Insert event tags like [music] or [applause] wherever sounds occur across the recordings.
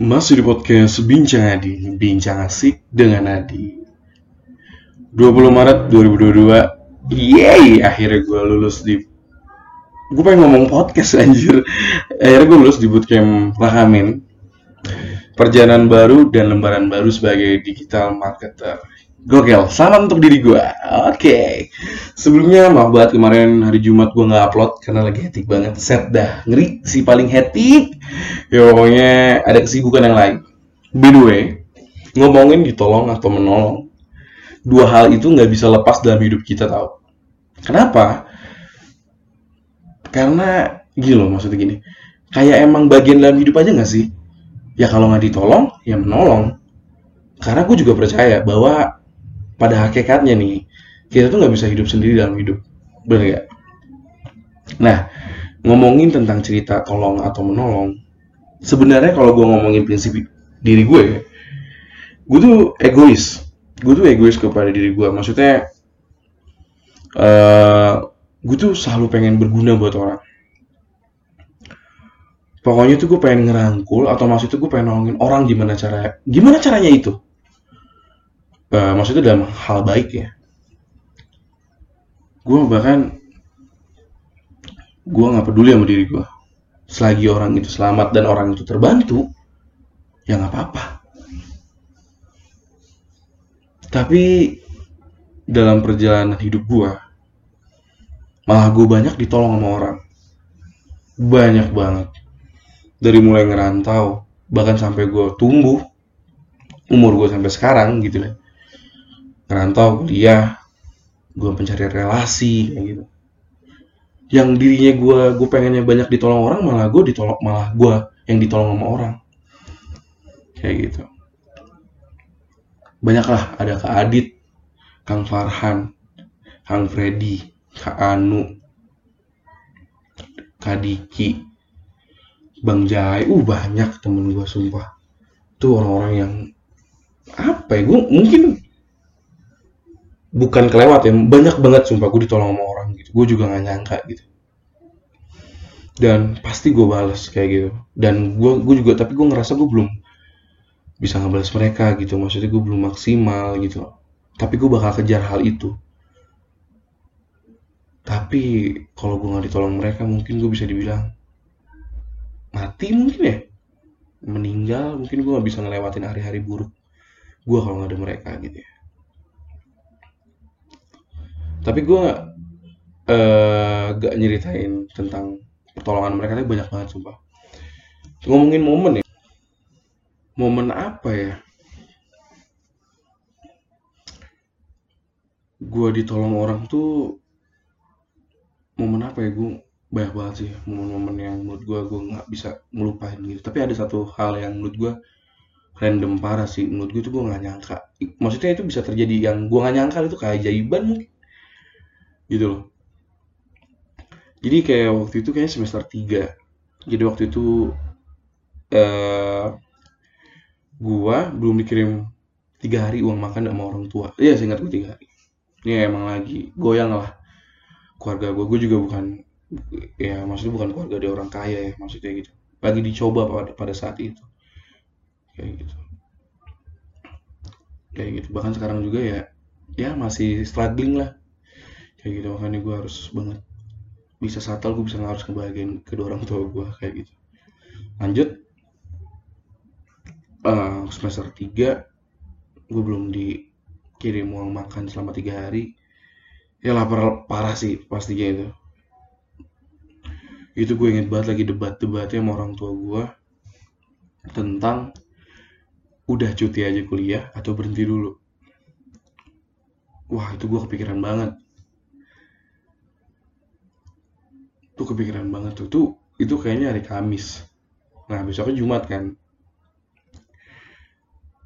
Masih di podcast Bincang Adi, Bincang Asik dengan Adi. 20 Maret 2022 Yeay, akhirnya gue lulus di Gue pengen ngomong podcast anjir. Akhirnya gue lulus di bootcamp Lahamin. Perjalanan baru dan lembaran baru sebagai digital marketer Gokil, salam untuk diri gue Oke. Sebelumnya maaf banget kemarin hari Jumat gue nggak upload Karena lagi hectic banget. Set dah, ngeri si paling hectic Ya pokoknya ada kesibukan yang lain. By the way Ngomongin ditolong atau menolong Dua hal itu nggak bisa lepas dalam hidup kita tau. Kenapa? Karena gini loh maksudnya gini. Kayak emang bagian dalam hidup aja nggak sih? Ya kalau nggak ditolong, ya menolong. Karena gue juga percaya bahwa pada hakikatnya nih kita tuh nggak bisa hidup sendiri dalam hidup. Bener gak? Nah ngomongin tentang cerita tolong atau menolong sebenarnya kalau gue ngomongin prinsip diri gue gue tuh egois. Gue tuh egois kepada diri gue maksudnya uh, gue tuh selalu pengen berguna buat orang. Pokoknya tuh gue pengen ngerangkul atau maksudnya gue pengen nolongin orang gimana cara gimana caranya itu uh, maksudnya dalam hal baik ya. Gue bahkan gue nggak peduli sama diri gue selagi orang itu selamat dan orang itu terbantu ya nggak apa-apa. Tapi dalam perjalanan hidup gue malah gue banyak ditolong sama orang. Banyak banget. Dari mulai ngerantau bahkan sampai gue tumbuh umur gue sampai sekarang gitu lah ngerantau kuliah gue mencari relasi kayak gitu. Yang dirinya gue gue pengennya banyak ditolong orang malah gue ditolong malah gue yang ditolong sama orang. Kayak gitu. Banyaklah ada kak Adit Kang Farhan Kang Freddy Kak Anu Kak Diki Bang Jai. Uh banyak temen gue sumpah. Tuh orang-orang yang apa ya gue mungkin bukan kelewat ya banyak banget sumpah gue ditolong sama orang gitu. Gue juga nggak nyangka gitu. Dan pasti gue balas kayak gitu. Dan gue gue juga tapi gue ngerasa gue belum bisa ngebalas mereka gitu. Maksudnya gue belum maksimal gitu. Tapi gue bakal kejar hal itu. Tapi kalau gue nggak ditolong mereka mungkin gue bisa dibilang mati mungkin ya. Meninggal mungkin gue nggak bisa ngelewatin hari-hari buruk gue kalau nggak ada mereka gitu ya tapi gue uh, gak nyeritain tentang pertolongan mereka tapi banyak banget sumpah. Ngomongin momen ya. Momen apa ya? Gue ditolong orang tuh momen apa ya? Gue banyak banget sih momen-momen yang menurut gue gue nggak bisa ngelupain gitu. Tapi ada satu hal yang menurut gue random parah sih. Menurut gue tuh gue nggak nyangka. Maksudnya itu bisa terjadi yang gue nggak nyangka itu kayak jaiban mungkin gitu loh. Jadi kayak waktu itu kayaknya semester 3 jadi waktu itu uh, gua belum dikirim tiga hari uang makan sama orang tua. Iya saya ingat gue tiga hari. Ini emang lagi goyang lah keluarga gue gue juga bukan ya maksudnya bukan keluarga dari orang kaya ya maksudnya gitu. Lagi dicoba pada, pada saat itu. Kayak gitu. Kayak gitu. Bahkan sekarang juga ya ya masih struggling lah kayak gitu makanya gue harus banget bisa satel gue bisa harus ngebahagiain kedua orang tua gue kayak gitu. Lanjut. Uh, semester 3 gue belum dikirim uang makan selama tiga hari. Ya lapar parah sih pastinya itu. Itu gue inget banget lagi debat-debatnya sama orang tua gue tentang udah cuti aja kuliah atau berhenti dulu. Wah itu gue kepikiran banget tuh kepikiran banget tuh. Tuh itu kayaknya hari Kamis. Nah besoknya Jumat kan?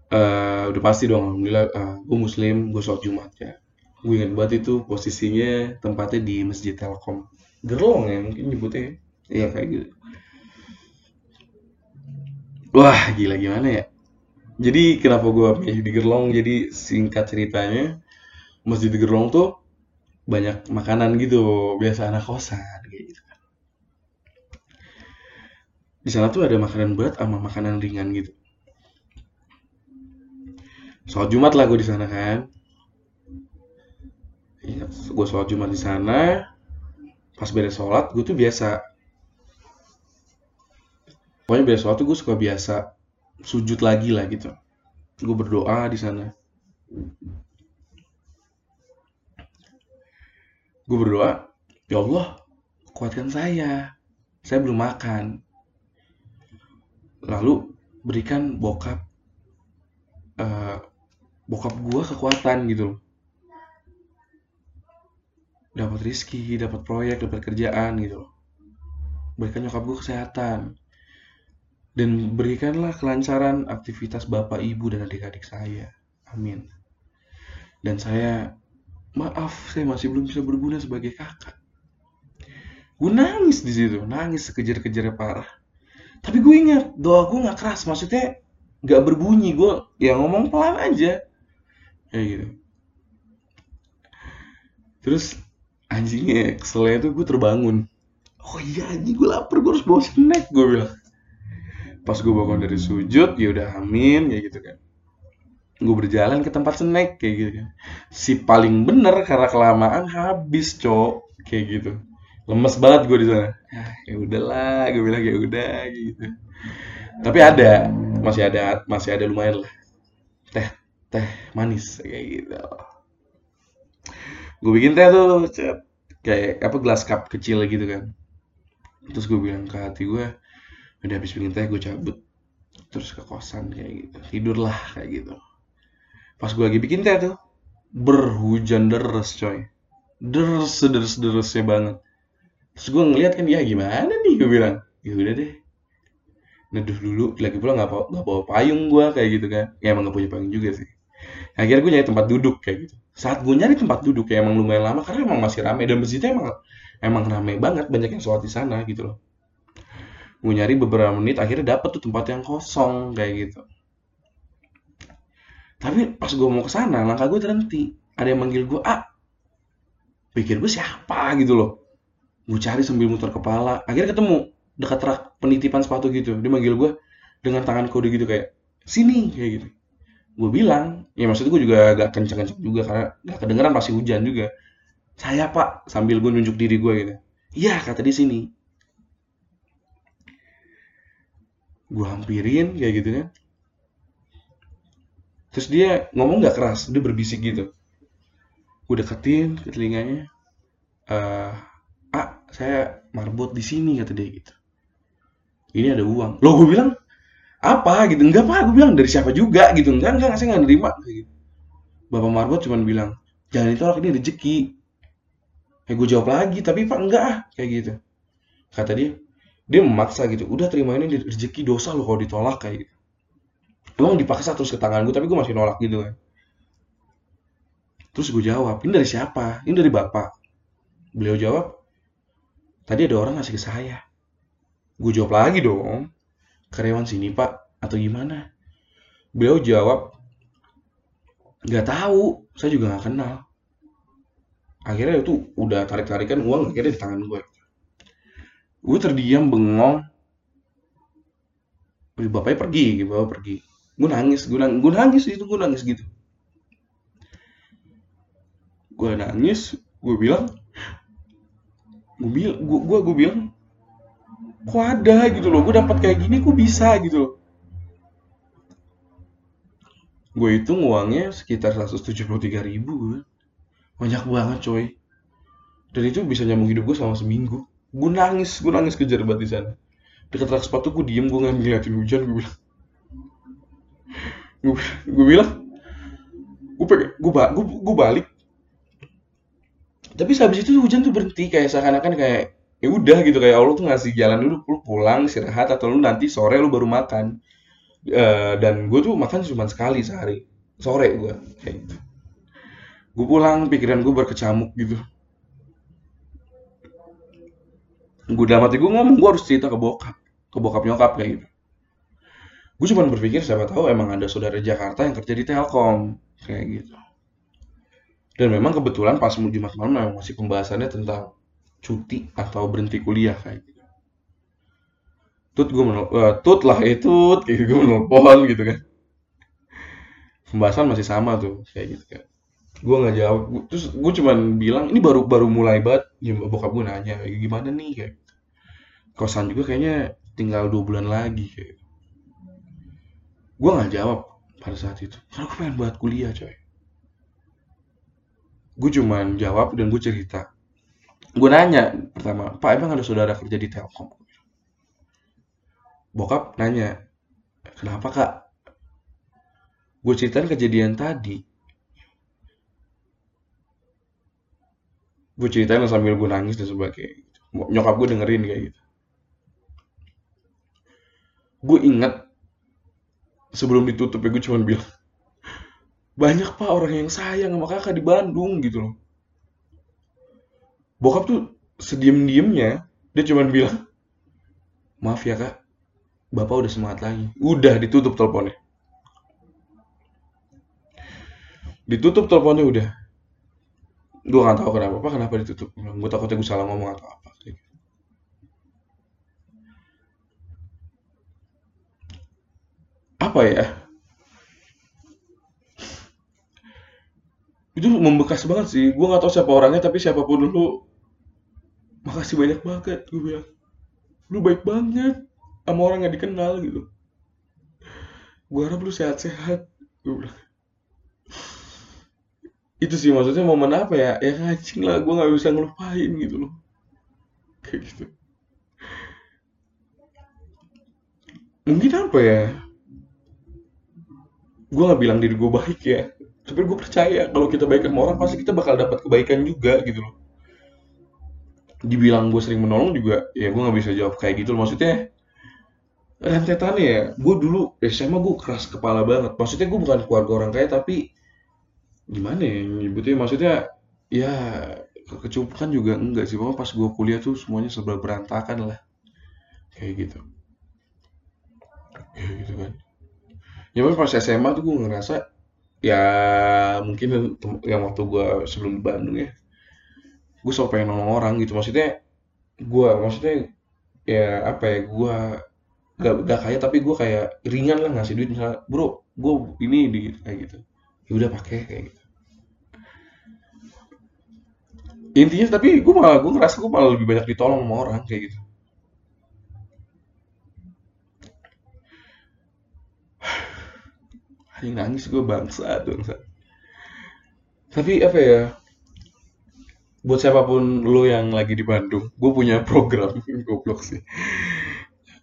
Uh, udah pasti dong alhamdulillah uh, gue muslim gue sholat Jumat ya. Gue inget banget itu posisinya tempatnya di masjid Telkom. Gerlong ya mungkin nyebutnya iya kayak gitu. Wah gila gimana ya? Jadi kenapa gue pilih di gerlong? Jadi singkat ceritanya masjid di gerlong tuh banyak makanan gitu biasa anak kosan kayak gitu di sana tuh ada makanan berat sama makanan ringan gitu. Sholat jumat lah gue di sana kan. Ingat, gue sholat jumat di sana. Pas beres sholat gue tuh biasa. Pokoknya beres sholat tuh gue suka biasa sujud lagi lah gitu. Gue berdoa di sana. Gue berdoa ya Allah kuatkan saya. Saya belum makan lalu berikan bokap uh, bokap gue kekuatan gitu loh. Dapat rizki dapat proyek dapat kerjaan gitu loh. Berikan nyokap gue kesehatan. Dan berikanlah kelancaran aktivitas bapak ibu dan adik-adik saya. Amin. Dan saya maaf saya masih belum bisa berguna sebagai kakak. Gue nangis di situ nangis sekejar-kejarnya parah tapi gue ingat doa gue nggak keras maksudnya nggak berbunyi gue ya ngomong pelan aja. Kayak gitu. Terus anjingnya keselnya tuh gue terbangun. Oh iya anjing gue lapar gue harus bawa snack gue bilang. Pas gue bangun dari sujud ya udah amin kayak gitu kan. Gue berjalan ke tempat snack kayak gitu kan. Si paling bener karena kelamaan habis cok kayak gitu lemes banget gue di sana. Ya udahlah gue bilang ya udah gitu. Tapi ada masih ada masih ada lumayan lah. Teh teh manis kayak gitu. Gue bikin teh tuh cet, kayak apa gelas cup kecil gitu kan. Terus gue bilang ke hati gue udah habis bikin teh gue cabut terus ke kosan kayak gitu. Tidur lah kayak gitu. Pas gue lagi bikin teh tuh berhujan deres coy. Deres deres deresnya banget terus gue ngeliat kan ya gimana nih? Gue bilang ya udah deh. Neduh dulu lagi pula nggak bawa, gak bawa payung gue kayak gitu kan. Ya emang gak punya payung juga sih. Akhirnya gue nyari tempat duduk kayak gitu. Saat gue nyari tempat duduk ya emang lumayan lama karena emang masih rame. Dan masjidnya emang emang rame banget banyak yang sholat di sana gitu loh. Gue nyari beberapa menit akhirnya dapet tuh tempat yang kosong kayak gitu. Tapi pas gue mau ke sana langkah gue terhenti. Ada yang manggil gue ah pikir gue siapa gitu loh gue cari sambil muter kepala. Akhirnya ketemu dekat rak penitipan sepatu gitu. Dia manggil gue dengan tangan kode gitu kayak sini kayak gitu. Gue bilang ya maksud gue juga agak kenceng-kenceng juga karena gak kedengeran pasti hujan juga. Saya pak sambil gue nunjuk diri gue gitu. Iya kata di sini. Gue hampirin kayak gitu kan. Terus dia ngomong gak keras dia berbisik gitu. Gue deketin ke telinganya. Uh, ah saya marbot di sini kata dia gitu. Ini ada uang. Lo gue bilang apa gitu? Enggak pak. Gue bilang dari siapa juga? Gitu. Enggak enggak saya nggak nerima. Gitu. bapak marbot cuma bilang jangan ditolak ini rezeki. Eh gue jawab lagi tapi pak enggak ah. Kayak gitu. Kata dia. Dia memaksa gitu udah terima ini rezeki dosa lo kalau ditolak kayak gitu. Emang dipaksa terus ke tangan gue tapi gue masih nolak gitu kan. Terus gue jawab ini dari siapa? Ini dari bapak. Beliau jawab Tadi ada orang ngasih ke saya. Gue jawab lagi dong. Karyawan sini pak, atau gimana? Beliau jawab, nggak tahu, saya juga nggak kenal. Akhirnya itu udah tarik-tarikan uang akhirnya di tangan gue. Gue terdiam bengong. Bapaknya pergi, bapak pergi. Gue nangis, gue nangis, gue nangis itu gue nangis gitu. Gue nangis, gue bilang, gue bilang gue gue gue bilang kok ada? Gitu loh. Gue dapat kayak gini kok bisa? Gitu loh. Gue hitung uangnya sekitar 173 ribu banyak banget coy. Dan itu bisa nyambung hidup gue selama seminggu. Gue nangis gue nangis kejar banget di sana. Dekat rak sepatu gue diem gue nggak ngeliatin hujan gue bilang. Gue, gue bilang gue pengen gue, gue, gue balik tapi habis itu hujan tuh berhenti kayak seakan-akan kayak ya udah gitu kayak Allah tuh ngasih jalan dulu lu pulang istirahat atau lu nanti sore lu baru makan. Uh, dan gue tuh makan cuma sekali sehari. Sore gue kayak gitu. Gue pulang pikiran gue berkecamuk gitu. Gue dalam hati gue ngomong gue harus cerita ke bokap. Ke bokap nyokap kayak gitu. Gue cuma berpikir siapa tahu emang ada saudara Jakarta yang kerja di Telkom kayak gitu dan memang kebetulan pas Jumat malam memang masih pembahasannya tentang cuti atau berhenti kuliah kayak gitu. tut gue menel uh, tut lah itu eh, gue menelpon gitu kan pembahasan masih sama tuh kayak gitu kan gue nggak jawab terus gue cuman bilang ini baru baru mulai banget ya, bokap gue nanya kayak gimana nih kayak gitu. kosan juga kayaknya tinggal dua bulan lagi kayak gitu. gue nggak jawab pada saat itu karena gue pengen buat kuliah coy gue cuman jawab dan gue cerita. Gue nanya pertama pak emang ada saudara kerja di telkom? Bokap nanya kenapa kak? Gue ceritain kejadian tadi. Gue ceritain sambil gue nangis dan sebagainya nyokap gue dengerin kayak gitu. Gue inget sebelum ditutup ya gue cuma bilang banyak pak orang yang sayang sama kakak di Bandung gitu loh. Bokap tuh sediem diemnya dia cuma bilang maaf ya kak bapak udah semangat lagi. Udah ditutup teleponnya. Ditutup teleponnya udah. Gue nggak tahu kenapa apa kenapa ditutup. Gue takutnya gue salah ngomong atau apa. Gitu. apa ya itu membekas banget sih. Gue nggak tahu siapa orangnya tapi siapa pun dulu makasih banyak banget. Gue bilang lu baik banget sama orang yang dikenal gitu. Gue harap lu sehat-sehat. Itu sih maksudnya momen apa ya? Ya ngacing lah gue nggak bisa ngelupain gitu loh. Kayak gitu. Mungkin apa ya? Gue nggak bilang diri gue baik ya tapi gue percaya kalau kita baik sama orang pasti kita bakal dapat kebaikan juga gitu loh. Dibilang gue sering menolong juga ya gue nggak bisa jawab kayak gitu loh. Maksudnya rentetannya ya gue dulu SMA gue keras kepala banget. Maksudnya gue bukan keluarga orang kaya tapi gimana ya nyebutnya? Maksudnya ya kecupukan juga enggak sih. Pokoknya pas gue kuliah tuh semuanya serba berantakan lah. Kayak gitu. Kayak gitu kan. Ya pas SMA tuh gue ngerasa ya mungkin yang waktu gue sebelum di Bandung ya. Gue selalu pengen nolong orang gitu. Maksudnya gue maksudnya ya apa ya gue gak, gak kaya tapi gue kayak ringan lah ngasih duit. Misalnya bro gue ini di kayak gitu. Ya udah pakai kayak gitu. Intinya tapi gue malah gue ngerasa gue malah lebih banyak ditolong sama orang kayak gitu Ayo nangis gue bangsa bangsa. Tapi apa ya buat siapa pun lo yang lagi di Bandung gue punya program [laughs] goblok sih.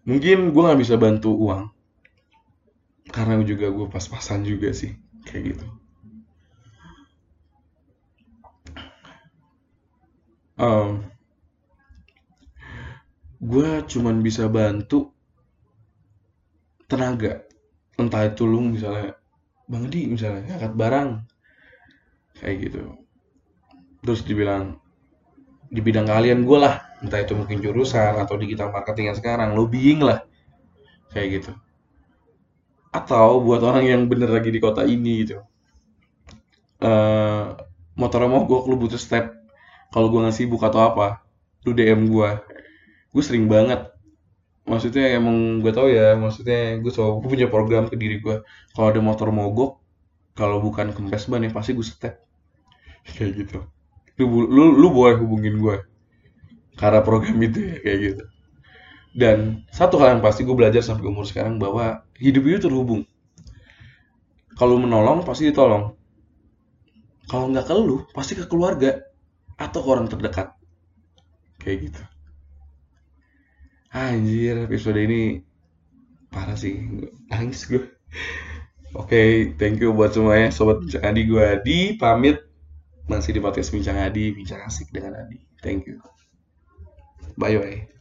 Mungkin gue nggak bisa bantu uang karena juga gue pas-pasan juga sih kayak gitu. Um, gue cuman bisa bantu tenaga. Entah itu lu misalnya bang di misalnya angkat barang. Kayak gitu. Terus dibilang di bidang kalian gue lah. Entah itu mungkin jurusan atau digital marketing yang sekarang lobbying lah. Kayak gitu. Atau buat orang yang bener lagi di kota ini gitu. Uh, motor mogok lu butuh step. Kalau gue ngasih buka atau apa lu DM gue gue sering banget maksudnya emang gue tau ya maksudnya gue so gue punya program ke diri gue kalau ada motor mogok kalau bukan kempes ban ya pasti gue step [laughs] kayak gitu lu, lu, lu boleh hubungin gue karena program itu ya kayak gitu dan satu hal yang pasti gue belajar sampai umur sekarang bahwa hidup itu terhubung. Kalau menolong pasti ditolong. Kalau nggak ke lu, pasti ke keluarga atau ke orang terdekat. Kayak gitu. Anjir, episode ini parah sih. Nangis gue. Oke, okay, thank you buat semuanya. Sobat Bincang Adi, gue Adi. Pamit. Masih di podcast Bincang Adi, Bincang Asik dengan Adi. Thank you. Bye-bye.